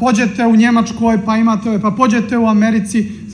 pođete u Njemačkoj, pa imate ove, pa pođete u Americi,